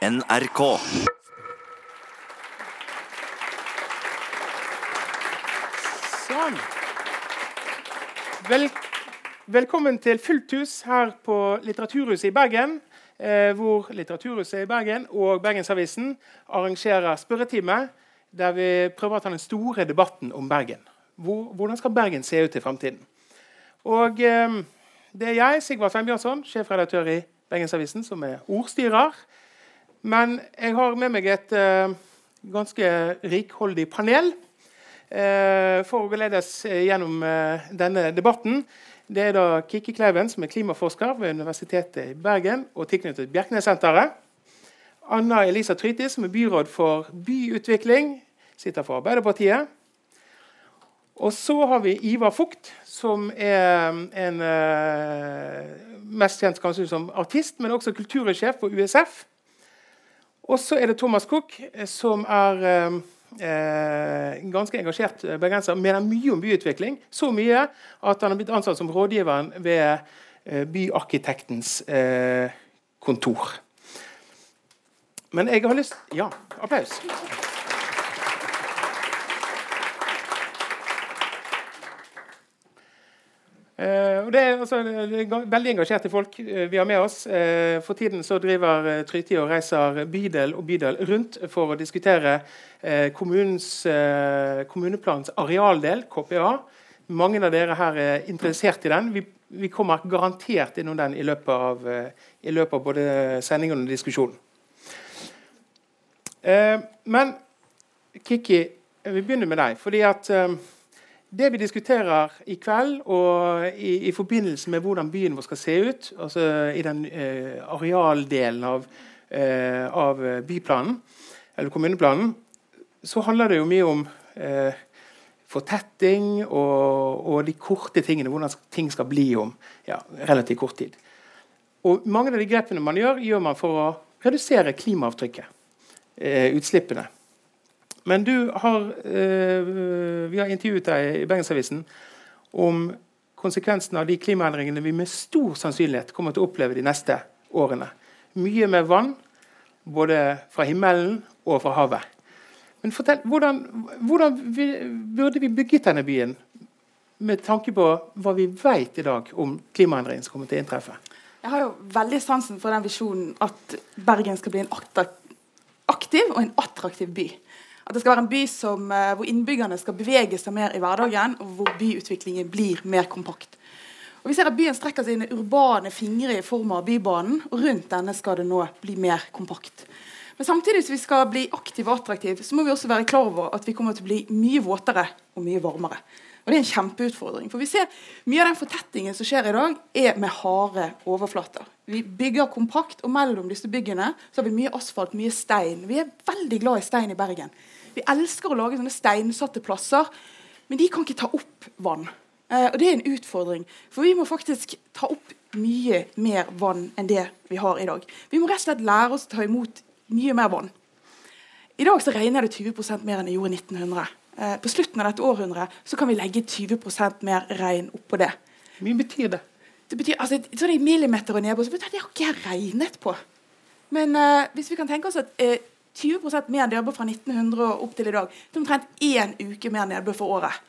NRK. Sånn. Vel, velkommen til fullt hus her på Litteraturhuset i Bergen. Eh, hvor Litteraturhuset i Bergen og Bergensavisen arrangerer spørretime der vi prøver å ta den store debatten om Bergen. Hvor, hvordan skal Bergen se ut i fremtiden? Og eh, Det er jeg, Sigvard Sveinbjørnson, sjefredaktør i Bergensavisen, som er ordstyrer. Men jeg har med meg et uh, ganske rikholdig panel uh, for å geledes gjennom uh, denne debatten. Det er da Kikki Kleiven, som er klimaforsker ved Universitetet i Bergen og tilknyttet Bjerknessenteret. Anna Elisa Tryti, som er byråd for byutvikling, sitter for Arbeiderpartiet. Og så har vi Ivar Fugt, som er en mest kjent kanskje som artist, men også kultursjef på USF. Og så er det Thomas Cook, som er uh, uh, ganske engasjert bergenser, mener mye om byutvikling. Så mye at han har blitt ansatt som rådgiveren ved byarkitektens kontor. Men jeg har lyst Ja, applaus. Uh, det, er, altså, det, er, veldig engasjerte folk uh, vi har med oss. Uh, for tiden så driver Tryti og reiser bydel og bydel rundt for å diskutere kommuneplanens arealdel, KPA. Mange av dere her er interessert i den. Vi, vi kommer garantert innom den i løpet av, i løpet av både sendingen og diskusjonen. men Kikki, vi begynner med deg. fordi at det vi diskuterer i kveld, og i, i, forbindelse med hvordan byen vår skal se ut, altså i den eh, arealdelen av, eh, av, byplanen, eller kommuneplanen, så handler det jo mye om eh, fortetting og, og, de korte tingene. Hvordan ting skal bli om ja, relativt kort tid. Og Mange av de grepene man gjør, gjør man for å redusere klimaavtrykket. Eh, utslippene. Men du har, eh, vi har intervjuet deg i Bergensavisen om konsekvensene av de klimaendringene vi med stor sannsynlighet kommer til å oppleve de neste årene. Mye med vann, både fra himmelen og fra havet. Men fortell, hvordan, hvordan vi, burde vi bygget denne byen med tanke på hva vi vet i dag om klimaendringene som kommer til å inntreffe? Jeg har jo veldig sansen for den visjonen at Bergen skal bli en aktiv og en attraktiv by. At det skal være en by som, eh, hvor innbyggerne skal bevege seg mer i hverdagen, og hvor byutviklingen blir mer kompakt. Og vi ser at Byen strekker sine urbane fingre i form av Bybanen, og rundt denne skal det nå bli mer kompakt. Men samtidig som vi skal bli aktive og attraktive, så må vi også være klar over at vi kommer til å bli mye våtere og mye varmere. Og Det er en kjempeutfordring. For vi ser Mye av den fortettingen som skjer i dag, er med harde overflater. Vi bygger kompakt, og mellom disse byggene så har vi mye asfalt, mye stein. Vi er veldig glad i stein i Bergen. Vi elsker å lage sånne steinsatte plasser, men de kan ikke ta opp vann. Eh, og Det er en utfordring, for vi må faktisk ta opp mye mer vann enn det vi har i dag. Vi må rett og slett lære oss å ta imot mye mer vann. I dag så regner det 20% mer enn det gjorde i 1900. Eh, på slutten av dette århundret så kan vi legge 20% mer regn oppå det. Hvor mye betyr det? Det betyr, altså, sånn I millimeter og nedbør så betyr det, det har ikke jeg regnet på. Men eh, hvis vi kan tenke oss at uh, 20 mer nedbør fra 1900 og opp til i dag. Det er omtrent én uke mer nedbør for året.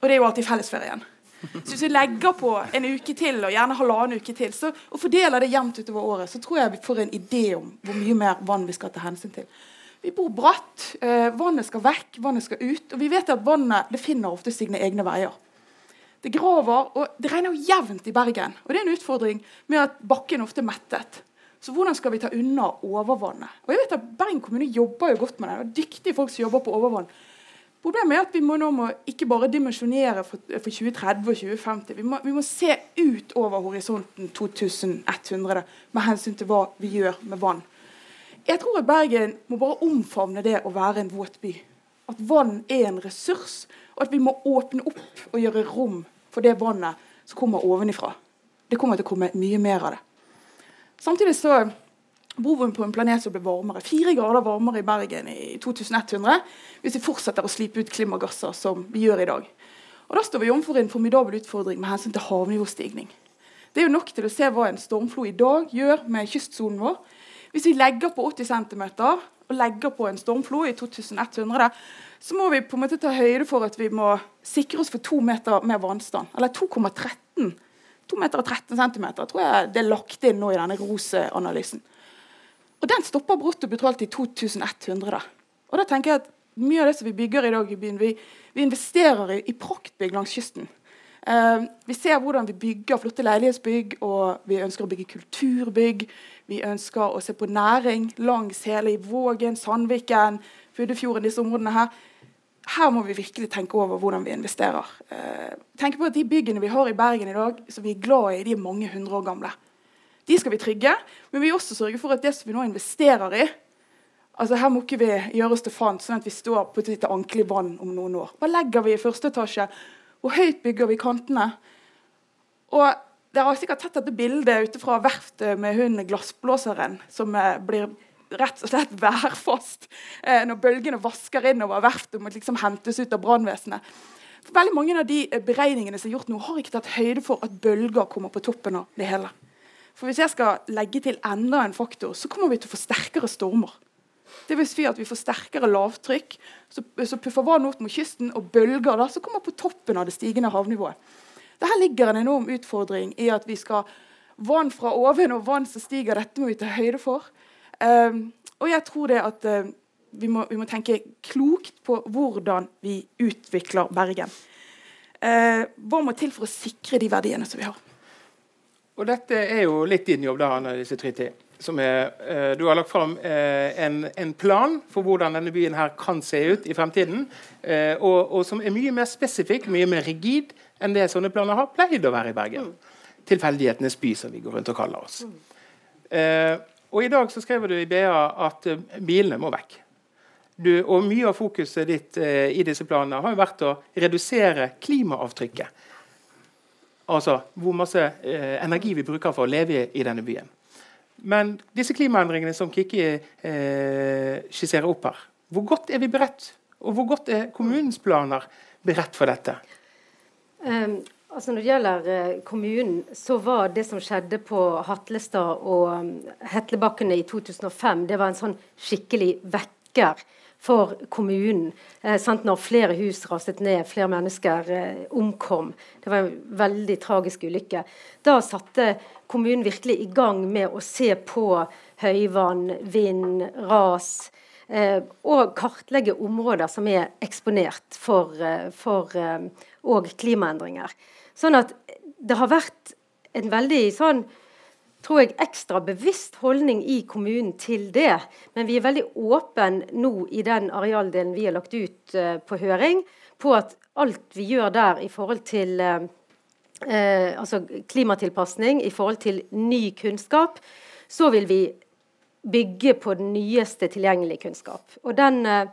Og det er jo alltid fellesferien. Så hvis vi legger på en uke til, og gjerne halvannen uke til, så, og fordeler det jevnt utover året, så tror jeg vi får en idé om hvor mye mer vann vi skal ta hensyn til. Vi bor bratt. Eh, vannet skal vekk, vannet skal ut. Og vi vet at vannet det finner ofte sine egne veier. Det graver, og det regner jo jevnt i Bergen. Og det er en utfordring med at bakken ofte er mettet. Så hvordan skal vi ta unna overvannet? Og jeg vet at Bergen kommune jobber jo godt med det. det er dyktige folk som jobber på overvann. Problemet er at vi må nå må ikke bare dimensjonere for, for 2030 og 2050. Vi må, vi må se ut over horisonten 2100 med hensyn til hva vi gjør med vann. Jeg tror at Bergen må bare omfavne det å være en våt by. At vann er en ressurs, og at vi må åpne opp og gjøre rom for det vannet som kommer ovenifra. Det kommer til å komme mye mer av det. Samtidig så bor vi på en planet som blir varmere. Fire grader varmere i Bergen i 2100 hvis vi fortsetter å slipe ut klimagasser som vi gjør i dag. Og Da står vi overfor en formidabel utfordring med hensyn til havnivåstigning. Det er jo nok til å se hva en stormflo i dag gjør med kystsonen vår. Hvis vi legger på 80 cm og legger på en stormflo i 2100, så må vi på en måte ta høyde for at vi må sikre oss for to meter mer vannstand. Eller 2,13 2 meter og 13 cm tror jeg det er lagt inn nå i denne ROSE-analysen. Og Den stopper brutto betalt i 2100. da. Og da tenker jeg at Mye av det som vi bygger i dag i byen, vi, vi investerer i, i praktbygg langs kysten. Uh, vi ser hvordan vi bygger flotte leilighetsbygg, og vi ønsker å bygge kulturbygg. Vi ønsker å se på næring langs hele Vågen, Sandviken, Fuddefjorden, disse områdene her her må vi virkelig tenke over hvordan vi investerer. Eh, tenk på at De byggene vi har i Bergen i dag, som vi er glad i, de er mange hundre år gamle. De skal vi trygge, men vi vil også sørge for at det som vi nå investerer i altså Her må ikke vi gjøre oss til fant, sånn at vi står på et lite ankelig vann om noen år. Hva legger vi i første etasje? Hvor høyt bygger vi kantene? Og Dere har sikkert sett dette bildet ute fra verftet med hun glassblåseren som eh, blir rett og slett værfast eh, når bølgene vasker innover verftet og må liksom hentes ut av brannvesenet. Veldig Mange av de eh, beregningene som er gjort nå, har ikke tatt høyde for at bølger kommer på toppen av det hele. For Hvis jeg skal legge til enda en faktor, så kommer vi til å få sterkere stormer. Det vil si at vi får sterkere lavtrykk, så, så puffer vann opp mot kysten, og bølger da, som kommer på toppen av det stigende havnivået. Dette ligger en enorm utfordring i at vi skal vann fra oven og vann som stiger. Dette må vi ta høyde for. Um, og jeg tror det at uh, vi, må, vi, må, tenke klokt på hvordan vi utvikler Bergen. Uh, hva må til for å sikre de verdiene som vi har? Og Dette er jo litt din jobb, da, Anna Lise Tryti. Som er, uh, du har lagt fram en, en, plan for hvordan denne byen her kan se ut i fremtiden. Og, og, som er mye mer spesifikk, mye mer rigid enn det sånne planer har pleid å være i Bergen. Mm. Tilfeldighetenes by, som vi går rundt og kaller oss. Mm. Og I dag så skriver du i BA at uh, bilene må vekk. Du, og Mye av fokuset ditt eh, i disse planene har jo vært å redusere klimaavtrykket. Altså hvor masse eh, energi vi bruker for å leve i, denne byen. Men disse klimaendringene som Kikki skisserer opp her, hvor godt er vi beredt? Og hvor godt er kommunens planer beredt for dette? Um, Altså Når det gjelder eh, kommunen, så var det som skjedde på Hatlestad og um, Hetlebakkene i 2005, det var en sånn skikkelig vekker for kommunen. Eh, Når flere hus raset ned, flere mennesker eh, omkom. Det var en veldig tragisk ulykke. Da satte kommunen virkelig i gang med å se på høyvann, vind, ras. Eh, og kartlegge områder som er eksponert for, eh, for eh, og klimaendringer. Sånn at det har vært en veldig sånn tror jeg, ekstra bevisst holdning i kommunen til det. Men vi er veldig åpne nå i den arealdelen vi har lagt ut uh, på høring, på at alt vi gjør der i forhold til uh, altså klimatilpasning, i forhold til ny kunnskap, så vil vi bygge på den nyeste tilgjengelige kunnskap. Og Den eh,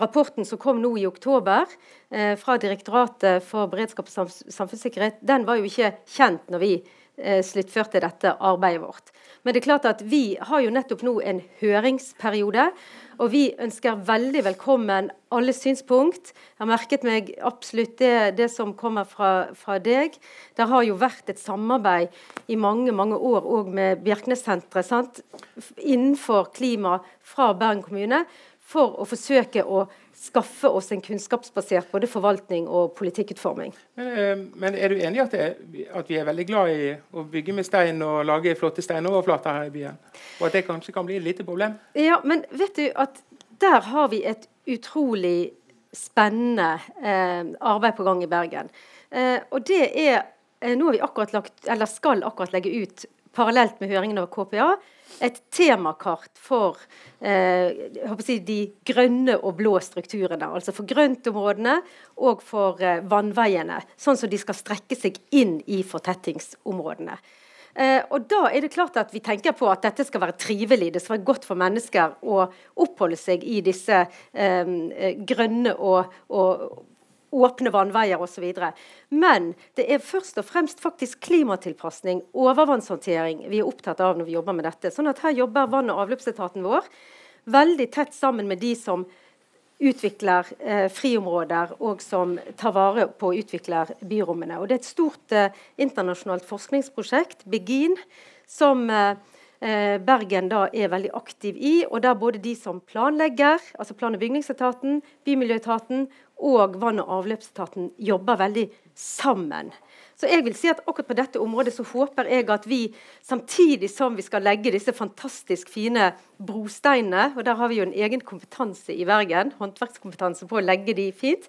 rapporten som kom nå i oktober eh, fra Direktoratet for beredskap og samfunnssikkerhet, den var jo ikke kjent når vi sluttførte dette arbeidet vårt. Men det er klart at vi har jo nettopp nå en høringsperiode. Og vi ønsker veldig velkommen alle synspunkt. Jeg har merket meg absolutt det, det som kommer fra, fra, deg. Det har jo vært et samarbeid i mange mange år òg med Bjerknessenteret innenfor klima fra Bergen kommune for å forsøke å skaffe oss en kunnskapsbasert både forvaltning og politikkutforming. Men, eh, men er du enig i at, at, vi er veldig glad i å bygge med stein og lage flotte steinoverflater her i byen? Og at det kanskje kan bli et lite problem? Ja, men vet du at der har vi et utrolig spennende eh, arbeid på gang i Bergen. Eh, og det er eh, Nå har vi akkurat lagt, eller skal akkurat legge ut parallelt med høringen over KPA et temakart for eh, si, de grønne og blå strukturene. Altså for grøntområdene og for eh, vannveiene. Sånn som de skal strekke seg inn i fortettingsområdene. Eh, og da er det klart at Vi tenker på at dette skal være trivelig, det skal være godt for mennesker å oppholde seg i disse eh, grønne og, og åpne vannveier osv. Men det er først og fremst faktisk klimatilpasning, overvannshåndtering, vi er opptatt av når vi jobber med dette. Sånn at her jobber vann- og avløpsetaten vår veldig tett sammen med de som utvikler eh, friområder og som tar vare på å utvikle byrommene. Og det er et stort eh, internasjonalt forskningsprosjekt, Begin, som eh, eh, Bergen da er veldig aktiv i, og der både de som planlegger, altså plan- og bygningsetaten, Bymiljøetaten og vann- og avløpsetaten jobber veldig sammen. Så jeg vil si at akkurat på dette området så håper jeg at vi, samtidig som vi skal legge disse fantastisk fine brosteinene, og der har vi jo en egen kompetanse i Bergen, håndverkskompetanse på å legge de fint,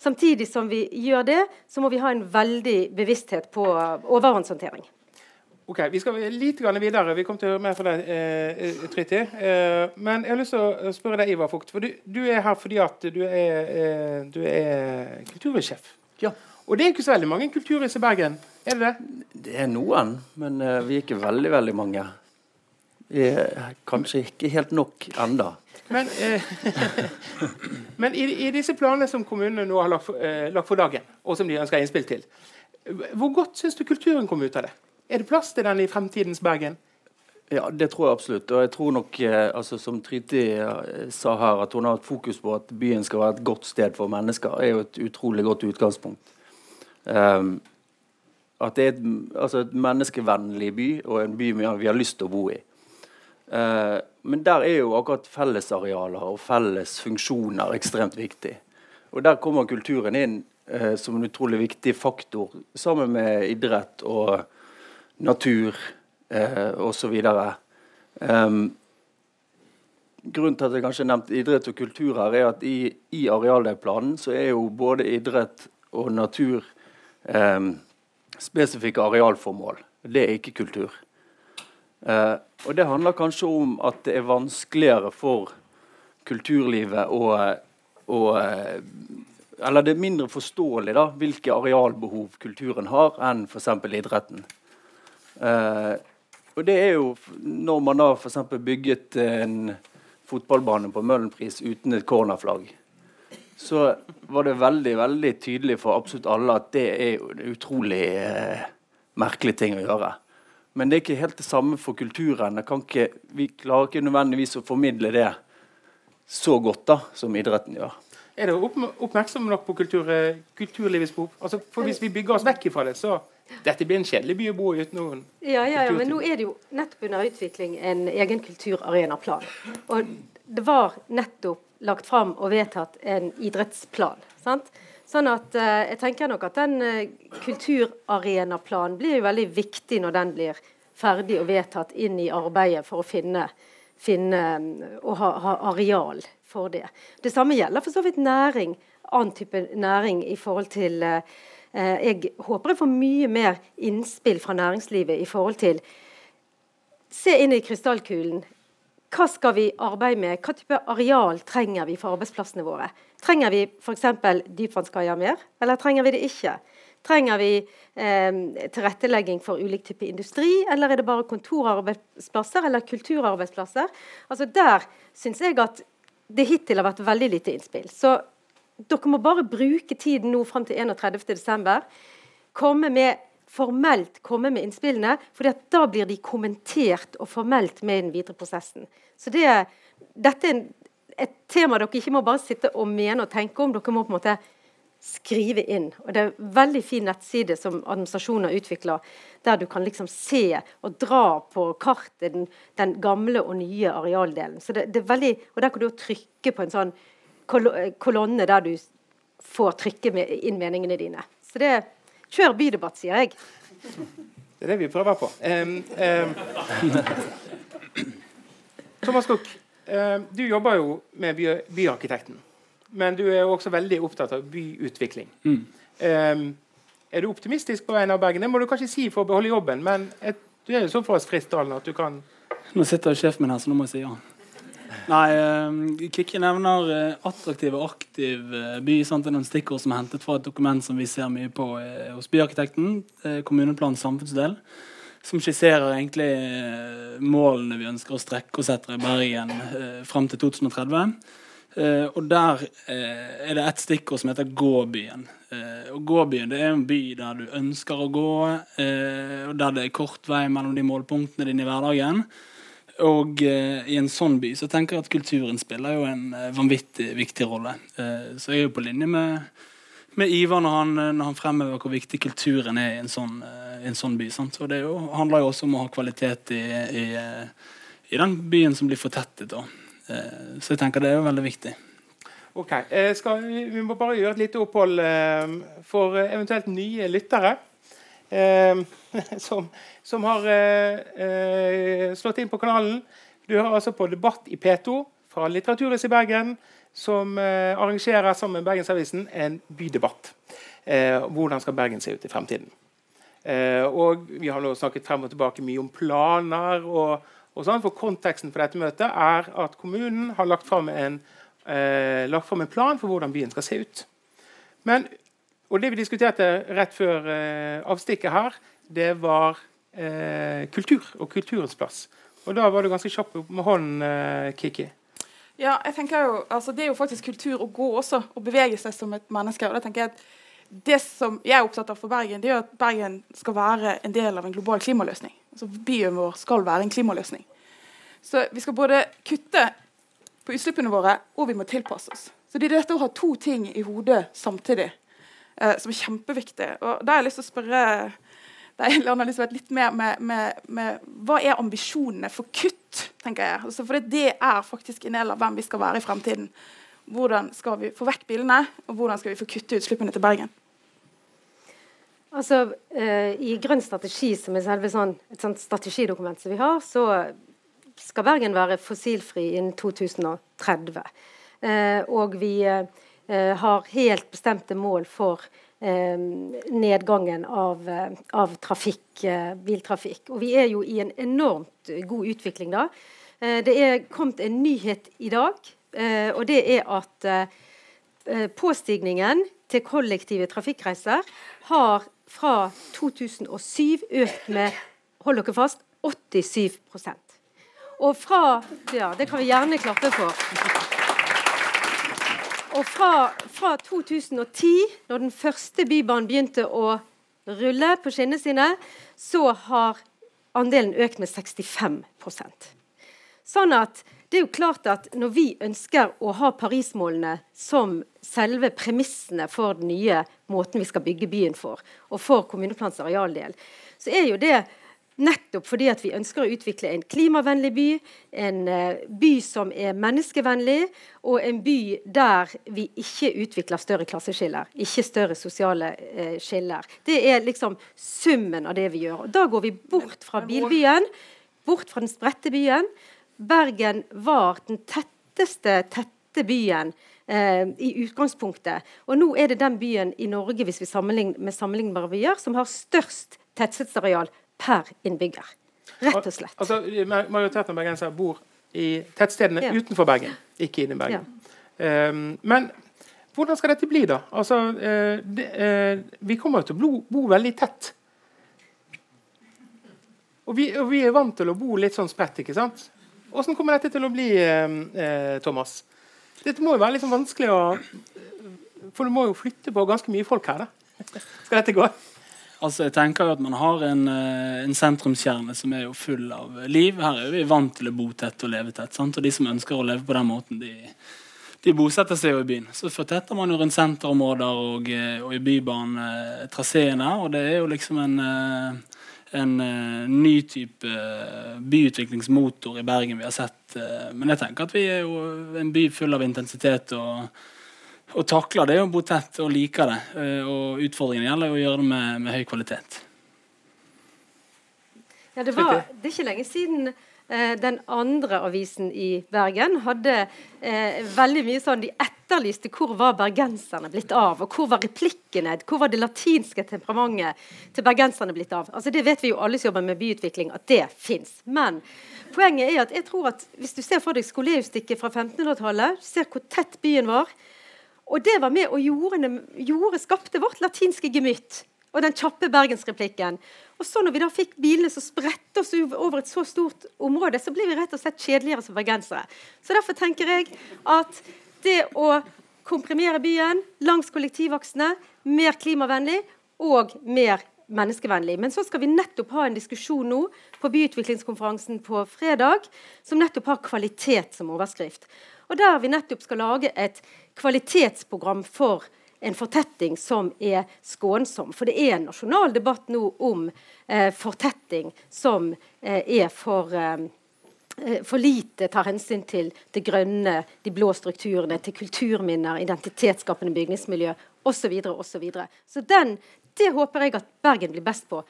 samtidig som vi gjør det, så må vi ha en veldig bevissthet på overvannshåndtering. Ok, Vi skal litt videre. Vi kommer til å høre mer fra deg, eh, Triti. Eh, men jeg har lyst til å spørre deg, Ivar Fugt. For du, du er her fordi at du er, eh, du er kultursjef. Ja. Og det er ikke så veldig mange kulturhus i Bergen? Er det det? Det er noen, men uh, vi er ikke veldig, veldig mange. Vi er kanskje ikke helt nok enda. Men, eh, men i, i, disse planene som kommunene nå har lagt for, eh, lagt for dagen, og som de ønsker innspill til, hvor godt syns du kulturen kommer ut av det? Er det plass til den i fremtidens Bergen? Ja, det tror jeg absolutt. Og jeg tror nok, eh, altså, som Tryti eh, sa her, at hun har et fokus på at byen skal være et godt sted for mennesker, er jo et utrolig godt utgangspunkt. Um, at det er et, altså et, menneskevennlig by, og en by vi har lyst til å bo i. Uh, men der er jo akkurat fellesarealer og felles funksjoner ekstremt viktig. Og der kommer kulturen inn uh, som en utrolig viktig faktor, sammen med idrett og natur eh, osv. Um, grunnen til at jeg kanskje nevnte idrett og kultur her, er at i, i arealdelplanen så er jo både idrett og natur eh, spesifikke arealformål. Det er ikke kultur. Eh, og det handler kanskje om at det er vanskeligere for kulturlivet å, å eh, Eller det er mindre forståelig da, hvilke arealbehov kulturen har, enn f.eks. idretten. Uh, og det er jo når man da f.eks. bygget en fotballbane på Møhlenpris uten et cornerflagg, så var det veldig veldig tydelig for absolutt alle at det er en utrolig eh, merkelig ting å gjøre. Men det er ikke helt det samme for kulturen. Ikke, vi klarer ikke nødvendigvis å formidle det så godt da, som idretten gjør. Er dere oppmerksomme nok på kultur, eh, kulturlivets behov? Altså, for Hvis vi bygger oss vekk fra det, så dette blir en kjedelig by å bo i uten noen ja, ja, ja, men nå er det jo nettopp under utvikling en egen kulturarenaplan. Og det var nettopp lagt fram og vedtatt en idrettsplan. sant? Sånn at eh, jeg tenker nok at den eh, kulturarenaplanen blir jo veldig viktig når den blir ferdig og vedtatt inn i arbeidet for å finne, finne og ha, ha, areal for det. Det samme gjelder for så vidt næring. Annen type næring i forhold til Eh, jeg håper jeg får mye mer innspill fra næringslivet i forhold til Se inn i krystallkulen. Hva skal vi arbeide med? Hva type areal trenger vi for arbeidsplassene våre? Trenger vi f.eks. dypvannskaier mer, eller trenger vi det ikke? Trenger vi eh, tilrettelegging for ulik type industri, eller er det bare kontorarbeidsplasser eller kulturarbeidsplasser? Altså Der syns jeg at det hittil har vært veldig lite innspill. Så dere må bare bruke tiden nå fram til 31.12. Komme med formelt komme med innspillene, for da blir de kommentert og formelt med i den videre prosessen. Så det, Dette er et tema dere ikke må bare sitte og mene og tenke om. Dere må på en måte skrive inn. Og Det er en veldig fin nettside som administrasjonen har utvikla, der du kan liksom se og dra på kartet den, den gamle og nye arealdelen. Så det, det er veldig, og Der kan du trykke på en sånn kolonne der du får trykke inn meningene dine. Så det Kjør bydebatt, sier jeg. Det er det vi prøver på. Um, um, Thomas Cook, du jobber jo med by byarkitekten. Men du er også veldig opptatt av byutvikling. Mm. er du optimistisk på vegne av Bergen? Det må du kanskje si for å beholde jobben, men et, du er jo såpass fristdalen at du kan Nå sitter sjefen min her, så nå må jeg si ja. Nei, uh, Kikki nevner uh, attraktiv og aktiv uh, by. Sant? Det er noen stikkord som er hentet fra et dokument som vi ser mye på uh, hos byarkitekten. kommuneplan samfunnsdel. Som skisserer egentlig målene vi ønsker å strekke oss etter i Bergen fram til 2030. og Der er det et stikkord som heter Gåbyen. og Gåbyen det er en by der du ønsker å gå, og der det er kort vei mellom de målpunktene dine i hverdagen. Og i en sånn by så tenker jeg at kulturen spiller jo en vanvittig viktig rolle. Så jeg er jo på linje med med Ivar når han, når han fremhever hvor viktig kulturen er i en sånn, i en sånn by. Sant? Så det jo, handler jo også om å ha kvalitet i, i, i den byen som blir fortettet. Da. Så jeg tenker det er jo veldig viktig. Ok, skal, Vi må bare gjøre et lite opphold for eventuelt nye lyttere. som, som, har slått inn på kanalen. Du hører altså på Debatt i P2 fra Litteraturhuset i Bergen som eh, arrangerer sammen med Bergensavisen en bydebatt. Eh, hvordan skal Bergen se ut i fremtiden? Eh, og Vi har nå snakket frem og tilbake mye om planer. og, og sånn, for Konteksten for dette møtet er at kommunen har lagt fram en, eh, en plan for hvordan byen skal se ut. Men, og Det vi diskuterte rett før eh, avstikket her, det var eh, kultur og kulturens plass. Og Da var du ganske kjapp med hånden, Kiki. Ja, jeg tenker jo, altså Det er jo faktisk kultur å gå også, å bevege seg som et menneske. og da tenker jeg at Det som jeg er opptatt av for Bergen, det er at Bergen skal være en del av en global klimaløsning. Altså Byen vår skal være en klimaløsning. Så vi skal både kutte på utslippene våre, og vi må tilpasse oss. Så det er dette å ha to ting i hodet samtidig eh, som er kjempeviktig. Og da har jeg lyst til å spørre deg, litt mer med, med, med, hva er ambisjonene for kutt, tenker jeg. Altså, for det er faktisk en del av hvem vi skal være i fremtiden. Hvordan skal vi få vekk bilene, og hvordan skal vi få kutte utslippene til Bergen? Altså, eh, I Grønn strategi, som er selve sånn, et sånt strategidokument som vi har, så skal Bergen være fossilfri innen 2030. Eh, og vi eh, har helt bestemte mål for nedgangen av, av trafikk, biltrafikk. Og vi er jo i en enormt god utvikling da. det er kommet en nyhet i dag, og det er at påstigningen til kollektive trafikkreiser har fra 2007 økt med hold dere fast 87% Og fra Ja, det kan vi gjerne klappe for. Og fra, fra 2010, når den første bybanen begynte å rulle på skinnene sine, så har andelen økt med 65% Sånn at det er jo klart at Når vi ønsker å ha Paris-målene som selve premissene for den nye måten vi skal bygge byen for, og for kommuneplans arealdel, så er jo det Nettopp fordi at vi ønsker å utvikle en klimavennlig by, en uh, by som er menneskevennlig, og en by der vi ikke utvikler større klasseskiller, ikke større sosiale uh, skiller. Det er liksom summen av det vi gjør. Og da går vi bort fra bilbyen, bort fra den spredte byen. Bergen var den tetteste tette byen eh, i utgangspunktet. Og nå er det den byen i Norge hvis vi sammenligner med sammenlignbare byer, som har størst tettstedsareal per innbygger. Rett og slett. Altså, Majoriteten av bergensere bor i tettstedene ja. utenfor Bergen, ikke inne i Bergen. Ja. Um, men hvordan skal dette bli, da? Altså, uh, de, uh, vi kommer til å bo, bo veldig tett. Og vi, og vi, er vant til å bo litt sånn spredt. ikke sant? Hvordan kommer dette til å bli, eh, Thomas? Dette må jo være litt sånn vanskelig å For du må jo flytte på ganske mye folk her. da. Skal dette gå? Altså, jeg tenker jo at Man har en, eh, en sentrumskjerne som er jo full av liv. Her er vi vant til å bo tett og leve tett. Sant? Og De som ønsker å leve på den måten, de, de bosetter seg jo i byen. Så fortetter man jo rundt senterområder og, eh, og i bybanetraseene. Og det er jo liksom en, eh, en ny type byutviklingsmotor i Bergen vi har sett. Men jeg tenker at vi er jo en by full av intensitet. og og takler det å bo tett og liker det. Uh, og utfordringen gjelder å gjøre det med, med høy kvalitet. Ja, det, var, det er ikke lenge siden eh, den andre avisen i Bergen hadde eh, veldig mye sånn De etterlyste hvor var bergenserne blitt av, og hvor var replikkene, hvor var det latinske temperamentet til bergenserne blitt av. Altså Det vet vi jo alle som jobber med byutvikling, at det fins. Men poenget er at jeg tror at hvis du ser for deg skoleustikket fra 1500-tallet, ser hvor tett byen var, og det var med og gjorde, gjorde skapte vårt latinske gemytt og den kjappe bergensreplikken. Og så når vi da fikk bilene som spredte oss over et så stort område, så ble vi rett og slett kjedeligere som bergensere. Så derfor tenker jeg at det å komprimere byen langs kollektivaksene, mer klimavennlig og mer menneskevennlig. Men så skal vi nettopp ha en diskusjon nå på byutviklingskonferansen på fredag som nettopp har kvalitet som overskrift. Og der vi nettopp skal lage et kvalitetsprogram for en fortetting som er skånsom. For det er en nasjonal debatt nå om eh, fortetting som eh, er for eh, for lite tar hensyn til det grønne, de blå strukturene, til kulturminner, identitetsskapende bygningsmiljø osv. Så, videre, så, det håper jeg at Bergen blir best på.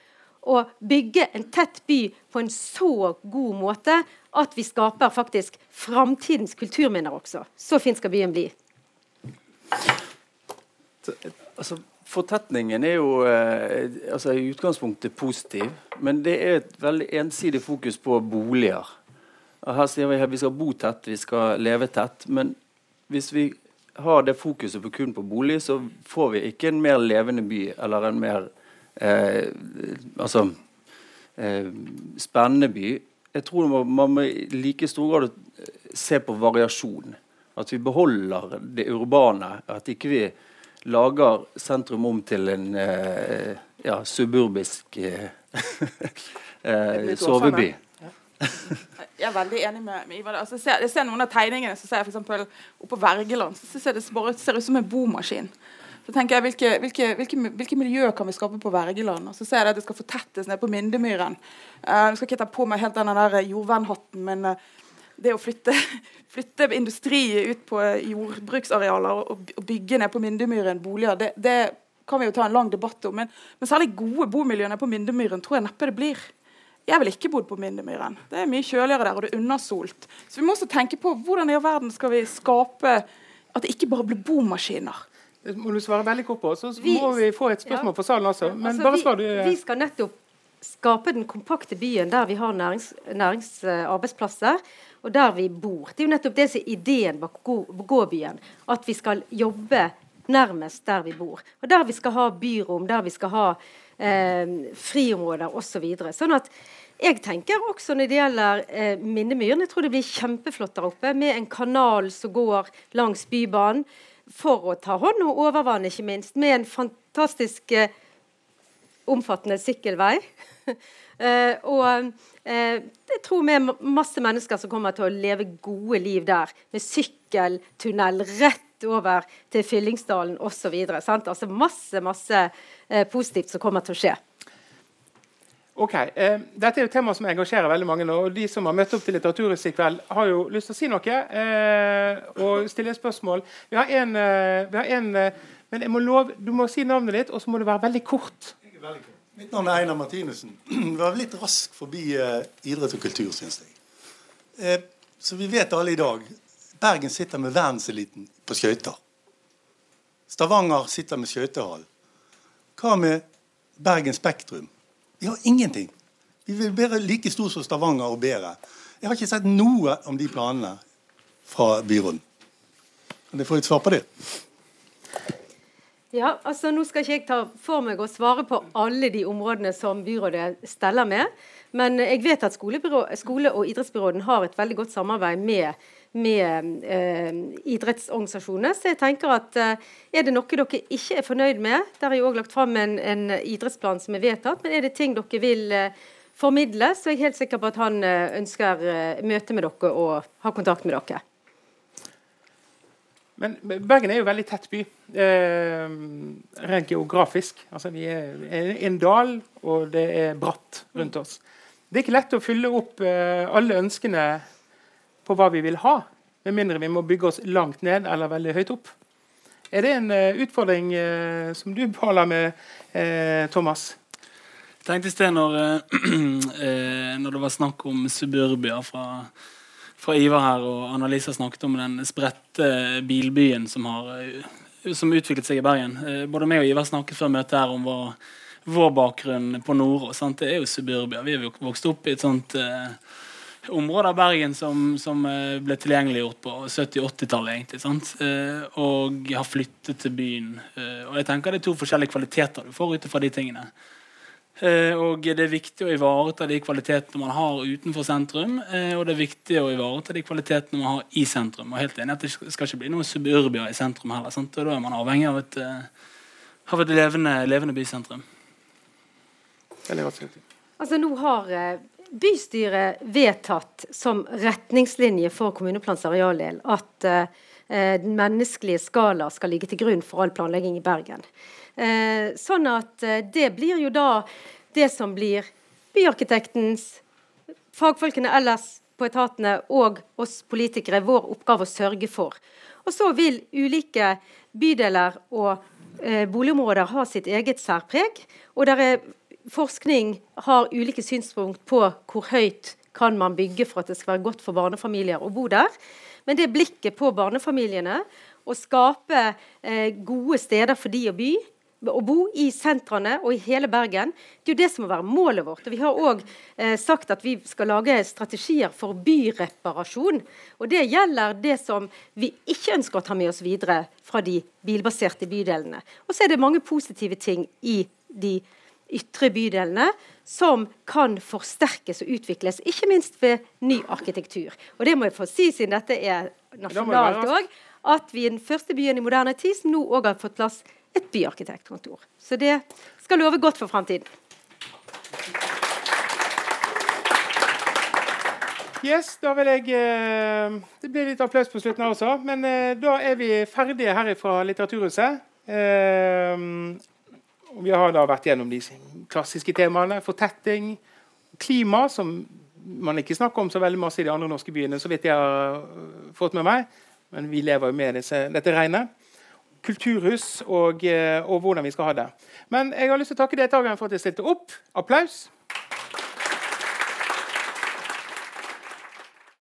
Å bygge en tett by på en så god måte at vi skaper faktisk framtidens kulturminner også. Så fin skal byen bli. Altså, fortetningen er jo eh, altså, i utgangspunktet positiv, men det er et veldig ensidig fokus på boliger. Her sier vi at vi skal bo tett, vi skal leve tett. Men hvis vi har det fokuset på kun på bolig, så får vi ikke en mer levende by eller en mer eh, altså, eh, spennende by. Jeg tror man, man må i like stor grad se på variasjon. At vi beholder det urbane. At ikke vi lager sentrum om til en eh, ja, suburbisk eh, eh soveby. Jeg er veldig enig med, med Ivar. Altså, jeg, ser, jeg, ser, noen av tegningene så ser jeg f.eks. oppe på Vergeland. så ser Det bare ser ut som en bomaskin. Så tenker jeg, hvilke, hvilke, hvilke, hvilke miljø kan vi skape på Vergeland? Og så ser jeg at det skal fortettes ned på Myndemyren. Uh, jeg skal ikke ta på meg helt den der jordvernhatten, men uh, det å flytte, flytte, industri ut på jordbruksarealer og, og bygge ned på Myndemyren boliger, det, det, kan vi jo ta en lang debatt om. Men, men særlig gode bomiljøer på Myndemyren tror jeg neppe det blir. Jeg ville ikke bodd på Mindemyren. Det er mye kjøligere der, og det er undersolt. Så vi må også tenke på hvordan i all verden skal vi skape at det ikke bare blir bomaskiner. Det må du svare veldig kort på. Så må vi få et spørsmål ja. fra salen også. Men altså, bare svar du. Vi, vi skal nettopp skape den kompakte byen der vi har nærings, næringsarbeidsplasser, og der vi bor. Det er jo nettopp det som er ideen bak gåbyen. At vi skal jobbe nærmest der vi bor. Og der vi skal ha byrom, der vi skal ha eh, friområder osv. Så sånn at jeg tenker også når det gjelder eh, Minnemyren, jeg tror det blir kjempeflott der oppe med en kanal som går langs Bybanen for å ta hånd om overvann, ikke minst. Med en fantastisk eh, omfattende sykkelvei. eh, og eh, jeg tror vi er masse mennesker som kommer til å leve gode liv der. Med sykkeltunnel rett over til Fyllingsdalen osv. Altså masse, masse eh, positivt som kommer til å skje. Ok, eh, Dette er jo tema som engasjerer veldig mange. og De som har møtt opp til Litteraturhuset i kveld, har jo lyst til å si noe eh, og stille spørsmål. Vi har en, eh, vi har en eh, men jeg må lov, du må si navnet ditt, og så må du være veldig kort. Veldig kort. Mitt navn er Einar Martinussen. Vi var litt rask forbi eh, idrett og kultur, syns jeg. Eh, så vi vet alle i dag Bergen sitter med verdenseliten på skøyter. Stavanger sitter med skøytehall. Hva med Bergen Spektrum? Vi har ingenting. Vi vil være like stor som Stavanger og bedre. Jeg har ikke sett noe om de planene fra byråden. Kan jeg få et svar på det? Ja, altså Nå skal ikke jeg ta for meg å svare på alle de områdene som byrådet steller med. Men jeg vet at skole- og idrettsbyråden har et veldig godt samarbeid med med eh, idrettsorganisasjonene. Så jeg tenker at eh, er det noe dere ikke er fornøyd med, der er jo òg lagt fram en, en, idrettsplan som er vedtatt, men er det ting dere vil eh, formidle, så er jeg helt sikker på at han eh, ønsker eh, møte med dere og ha kontakt med dere. Men Bergen er jo veldig tett by, eh, rent geografisk. Altså, vi er en dal, og det er bratt rundt oss. Det er ikke lett å fylle opp eh, alle ønskene på hva vi vil ha, med mindre vi må bygge oss langt ned eller veldig høyt opp. Er det en uh, utfordring uh, som du baler med, uh, Thomas? Jeg tenkte i sted når, når, det var snakk om suburbia fra, fra Ivar her, og Annalisa snakket om den spredte bilbyen som har som utviklet seg i Bergen. Både meg og Ivar snakket før møtet her om vår, vår bakgrunn på Nordås. Det er jo suburbia. Vi er vokst opp i et sånt eh, område av Bergen som, som eh, ble tilgjengeliggjort på 70-80-tallet. egentlig, sant? Eh, og har flyttet til byen. Eh, og jeg tenker Det er to forskjellige kvaliteter du får ut fra de tingene. Og Det er viktig å ivareta de kvalitetene man har utenfor sentrum. Og det er viktig å ivareta de kvalitetene man har i sentrum. Og helt enig at Det skal ikke bli noe suburbia i sentrum heller. Sant? Og Da er man avhengig av et, av et levende, levende bysentrum. Altså nå har bystyret vedtatt som retningslinje for kommuneplans arealdel at eh, den menneskelige skala skal ligge til grunn for all planlegging i Bergen. Eh, sånn at eh, det blir jo da det som blir byarkitektens, fagfolkene ellers på etatene og oss politikere vår oppgave å sørge for. Og så vil ulike bydeler og eh, boligområder ha sitt eget særpreg. Og der er forskning har ulike synspunkt på hvor høyt kan man bygge for at det skal være godt for barnefamilier å bo der. Men det blikket på barnefamiliene, å skape eh, gode steder for de å by, å bo i sentrene og i hele Bergen. Det er jo det som må være målet vårt. Og vi har òg eh, sagt at vi skal lage strategier for byreparasjon. Og det gjelder det som vi ikke ønsker å ta med oss videre fra de bilbaserte bydelene. Og så er det mange positive ting i de ytre bydelene som kan forsterkes og utvikles, ikke minst ved ny arkitektur. Og det må jeg få si, siden dette er nasjonalt òg, at vi er den første byen i moderne tid som nå òg har fått plass et byarkitektkontor. Så det skal love godt for framtiden. Yes, da vil jeg eh, Det blir litt applaus på slutten her også. Men eh, da er vi ferdige her fra Litteraturhuset. Eh, vi har da vært gjennom de klassiske temaene. Fortetting, klima, som man ikke snakker om så veldig masse i de andre norske byene, så vidt jeg har fått med meg. Men vi lever jo med disse, dette regnet kulturhus og, eh, og, hvordan vi skal ha det. Men jeg har lyst til å takke deltakerne for at de stilte opp. Applaus.